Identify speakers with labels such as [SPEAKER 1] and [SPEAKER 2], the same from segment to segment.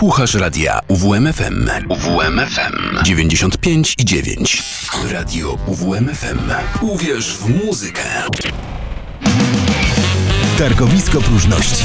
[SPEAKER 1] Słuchasz radia UWMFM. UWMFM 95 i 9. Radio UWMFM. Uwierz w muzykę. Targowisko próżności.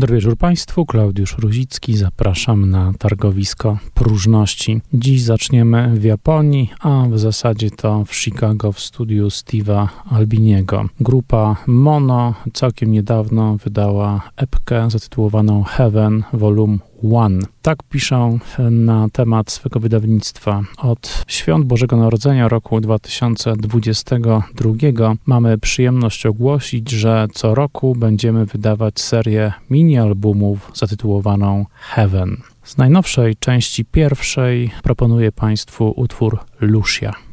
[SPEAKER 2] Dobry wieczór Państwu, Klaudiusz Ruzicki, zapraszam na targowisko próżności. Dziś zaczniemy w Japonii, a w zasadzie to w Chicago w studiu Steve'a Albiniego. Grupa Mono całkiem niedawno wydała epkę zatytułowaną Heaven Volume One. Tak piszą na temat swego wydawnictwa. Od świąt Bożego Narodzenia roku 2022 mamy przyjemność ogłosić, że co roku będziemy wydawać serię mini-albumów zatytułowaną Heaven. Z najnowszej części pierwszej proponuję Państwu utwór Lucia.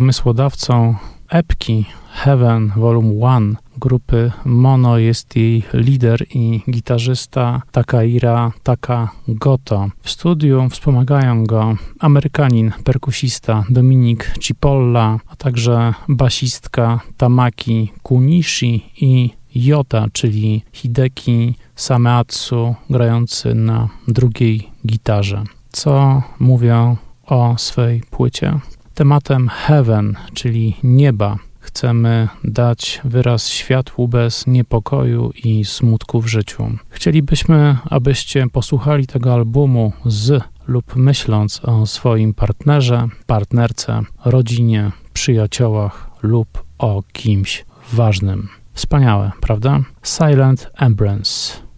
[SPEAKER 2] Pomysłodawcą epki Heaven Volume 1 grupy Mono jest jej lider i gitarzysta Takaira Takagoto. W studiu wspomagają go Amerykanin, perkusista Dominik Cipolla, a także basistka Tamaki Kunishi i Jota, czyli Hideki Sameatsu, grający na drugiej gitarze. Co mówią o swej płycie? Tematem Heaven, czyli nieba, chcemy dać wyraz światłu bez niepokoju i smutku w życiu. Chcielibyśmy, abyście posłuchali tego albumu z lub myśląc o swoim partnerze, partnerce, rodzinie, przyjaciołach lub o kimś ważnym. Wspaniałe, prawda? Silent Embrace.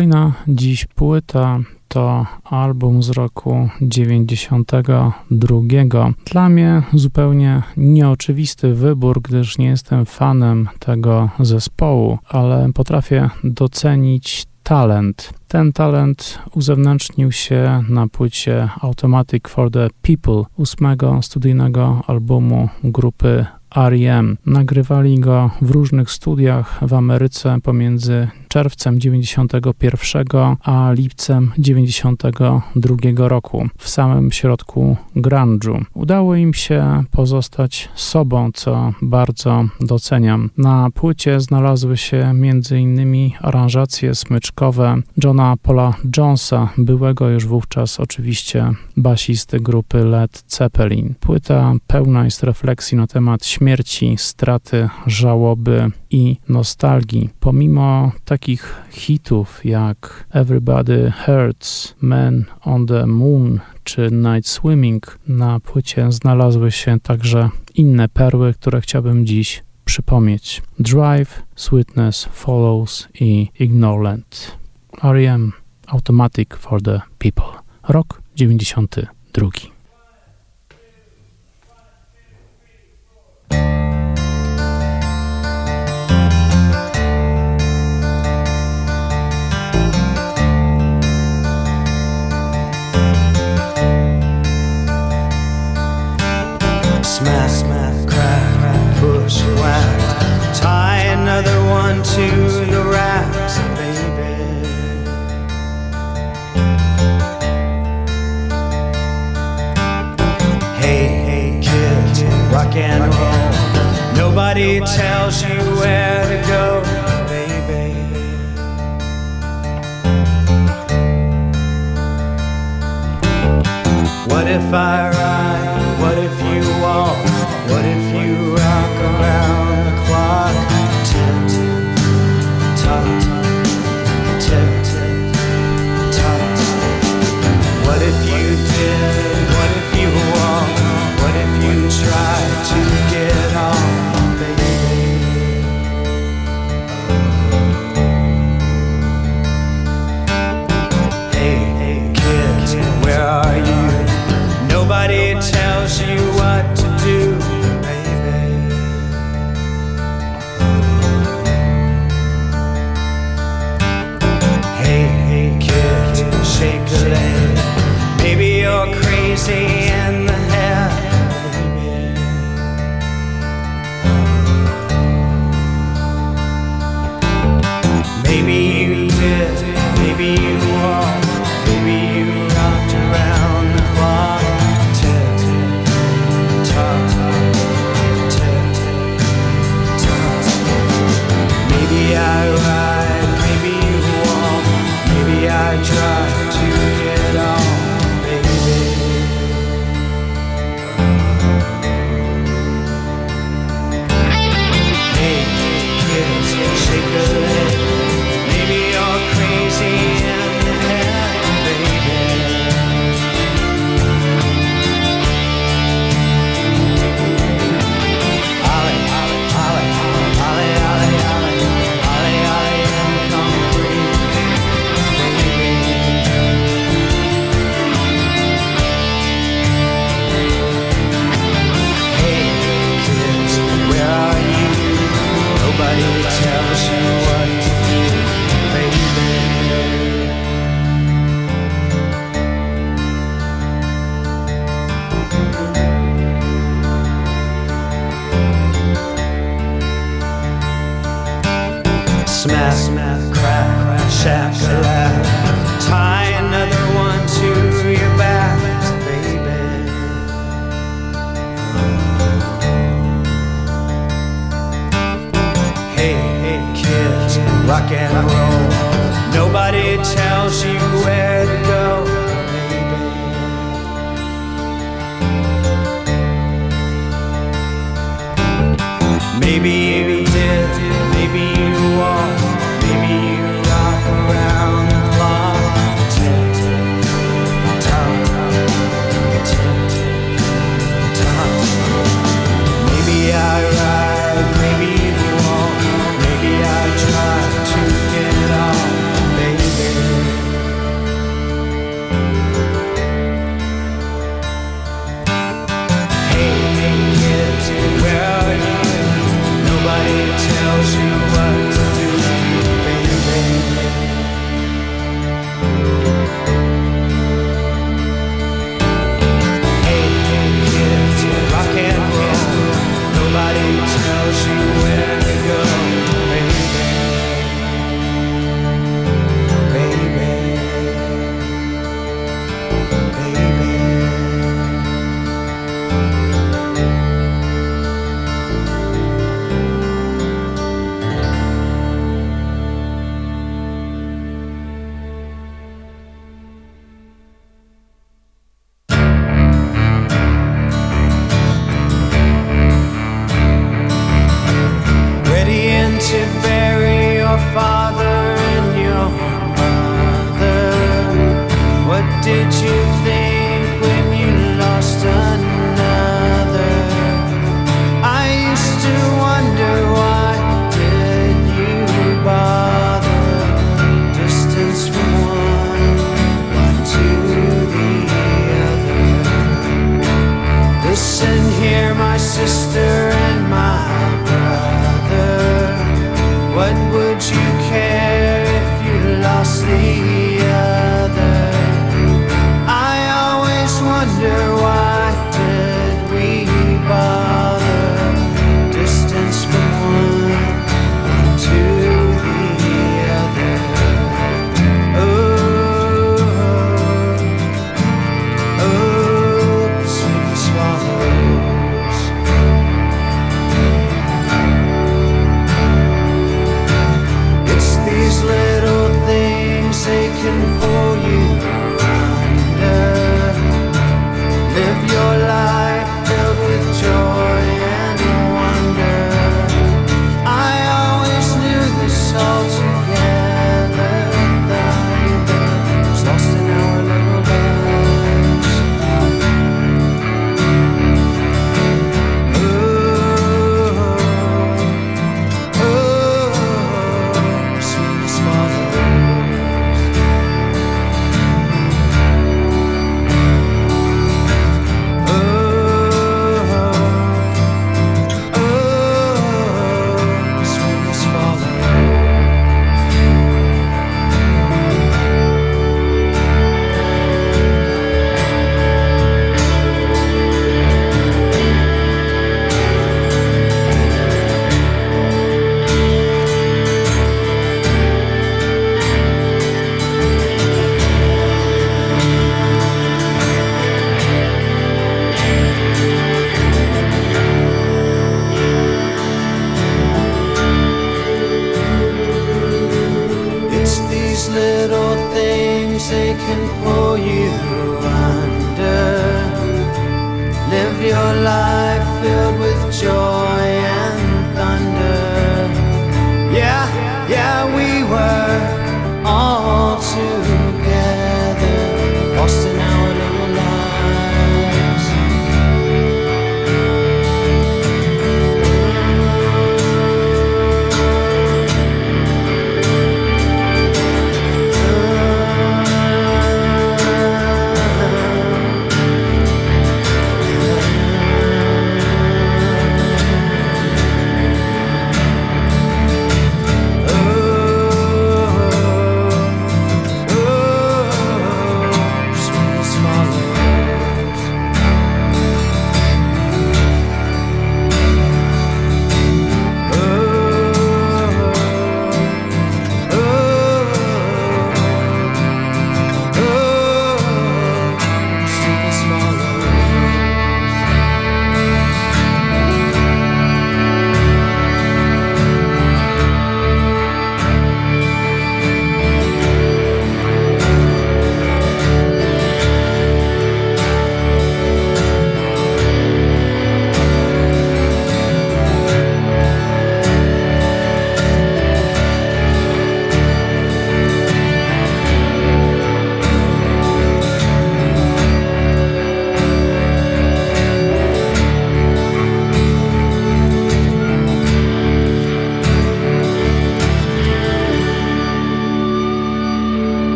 [SPEAKER 2] Kolejna dziś płyta to album z roku 92. Dla mnie zupełnie nieoczywisty wybór, gdyż nie jestem fanem tego zespołu, ale potrafię docenić talent. Ten talent uzewnętrznił się na płycie Automatic for the People, ósmego studyjnego albumu grupy R.E.M. Nagrywali go w różnych studiach w Ameryce pomiędzy czerwcem 91 a lipcem 92 roku w samym środku grunge'u. Udało im się pozostać sobą, co bardzo doceniam. Na płycie znalazły się m.in. aranżacje smyczkowe Johna Paula Jonesa, byłego już wówczas oczywiście basisty grupy Led Zeppelin. Płyta pełna jest refleksji na temat śmierci, straty, żałoby i nostalgii. Pomimo takich hitów jak Everybody Hurts, Man on the Moon czy Night Swimming, na płycie znalazły się także inne perły, które chciałbym dziś przypomnieć. Drive, Sweetness Follows i Ignorant. R.E.M. Automatic for the People. Rok 92.
[SPEAKER 3] If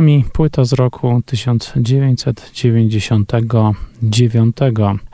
[SPEAKER 2] nami płyta z roku 1999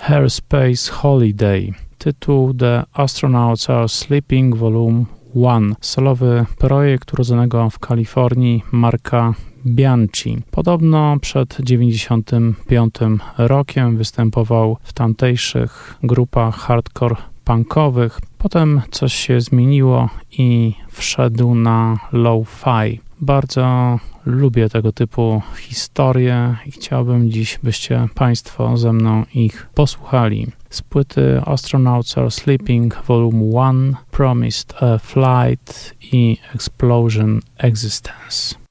[SPEAKER 2] Airspace Holiday. Tytuł The Astronauts Are Sleeping Volume 1. Solowy projekt urodzonego w Kalifornii Marka Bianchi. Podobno przed 95 rokiem występował w tamtejszych grupach hardcore punkowych. Potem coś się zmieniło i wszedł na low-fi. Bardzo lubię tego typu historie i chciałbym dziś, byście Państwo ze mną ich posłuchali. Z płyty Astronauts Are Sleeping Volume 1, Promised a Flight i Explosion Existence.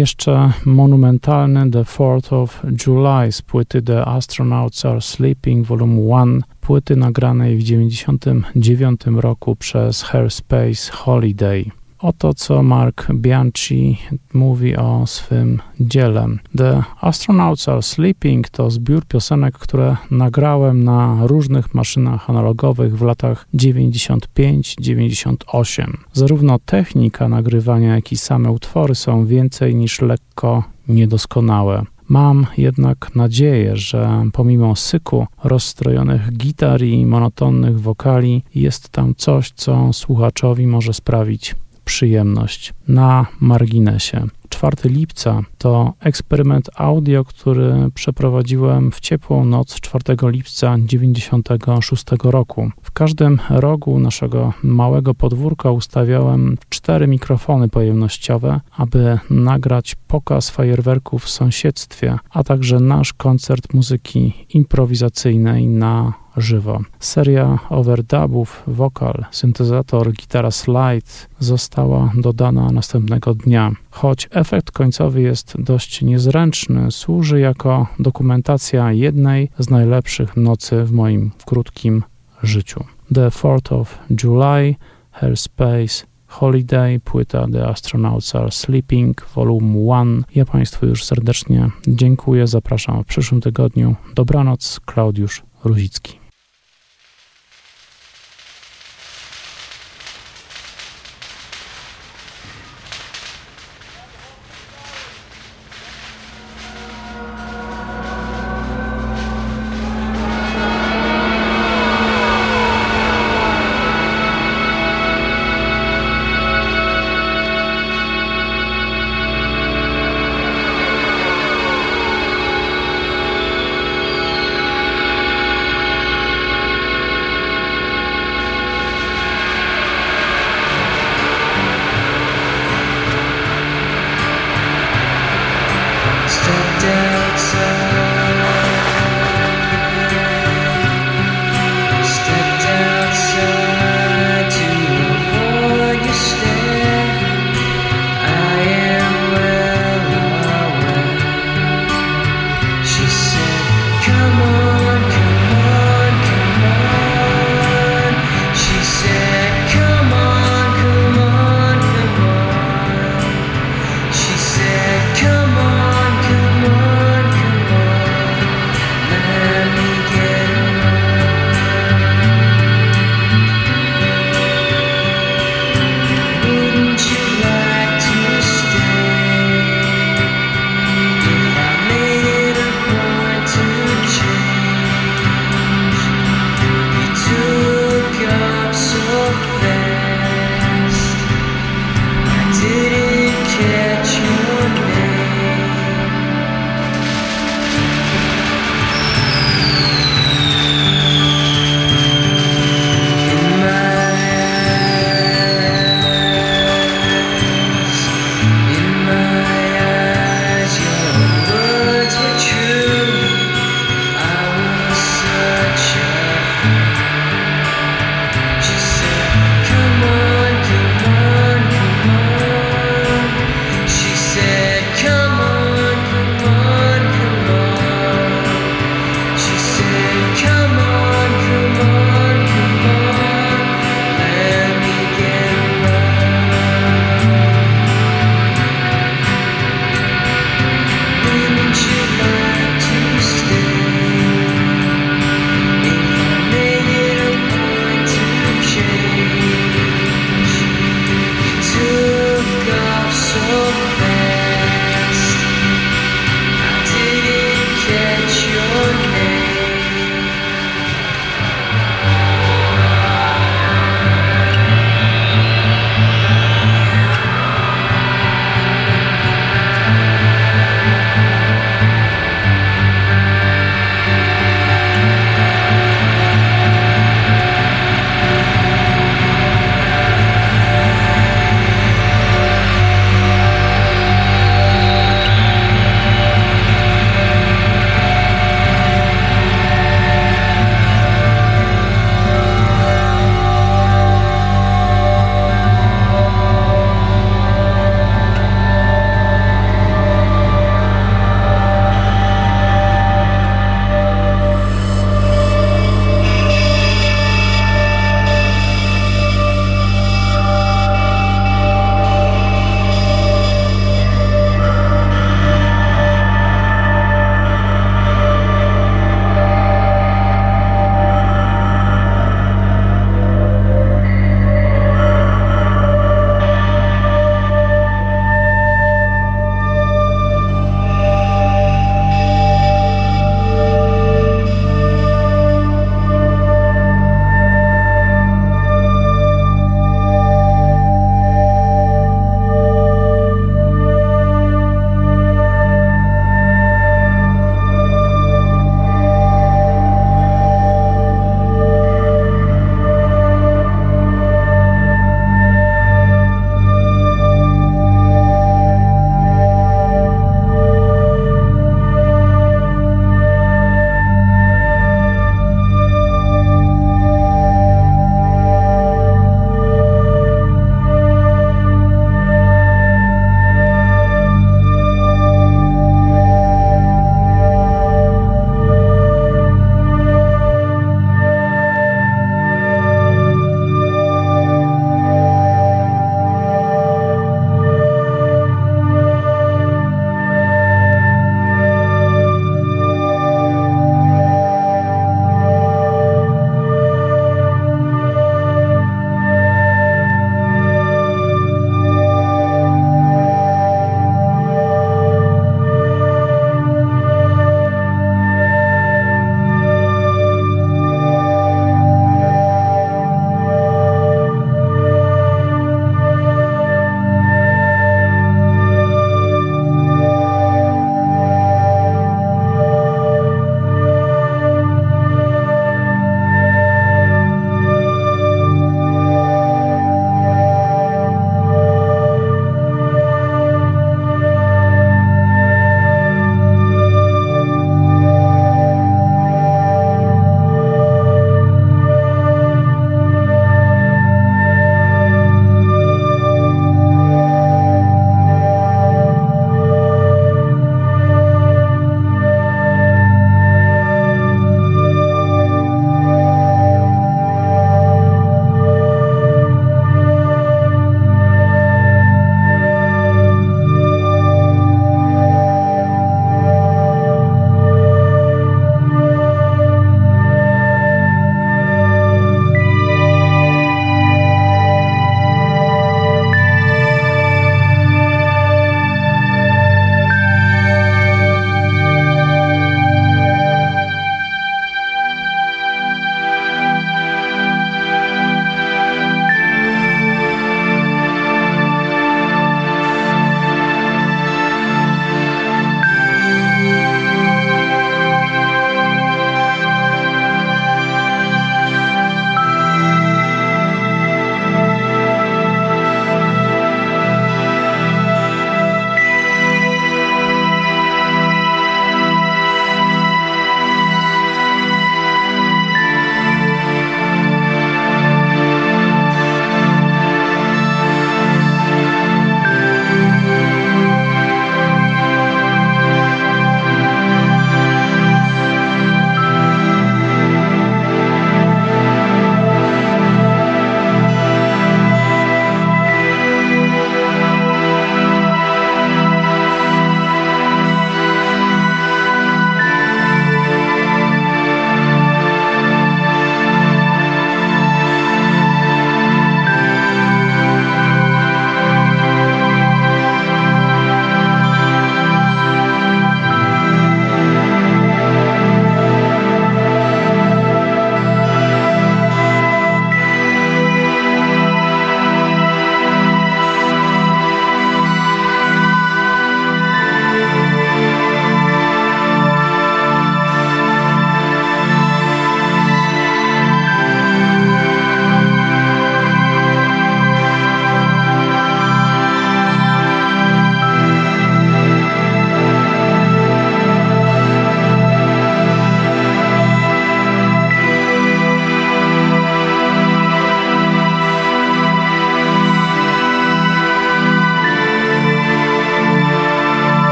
[SPEAKER 2] Jeszcze monumentalny The 4th of July z płyty The Astronauts Are Sleeping Volume 1, płyty nagranej w 1999 roku przez Hairspace Holiday. Oto co Mark Bianchi mówi o swym dziele. The Astronauts Are Sleeping to zbiór piosenek, które nagrałem na różnych maszynach analogowych w latach 95-98. Zarówno technika nagrywania, jak i same utwory są więcej niż lekko niedoskonałe. Mam jednak nadzieję, że pomimo syku rozstrojonych gitar i monotonnych wokali, jest tam coś, co słuchaczowi może sprawić przyjemność na marginesie. 4 lipca to eksperyment audio, który przeprowadziłem w ciepłą noc 4 lipca 96 roku. W każdym rogu naszego małego podwórka ustawiałem cztery mikrofony pojemnościowe, aby nagrać pokaz fajerwerków w sąsiedztwie, a także nasz koncert muzyki improwizacyjnej na żywo. Seria overdubów, wokal, syntezator, gitara slide została dodana następnego dnia. Choć efekt końcowy jest dość niezręczny, służy jako dokumentacja jednej z najlepszych nocy w moim krótkim życiu. The 4th of July, Airspace, Holiday, płyta The Astronauts Are Sleeping, Volume 1. Ja Państwu już serdecznie dziękuję, zapraszam w przyszłym tygodniu. Dobranoc, Klaudiusz Ruzicki.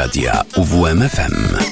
[SPEAKER 1] Radia UWMFM.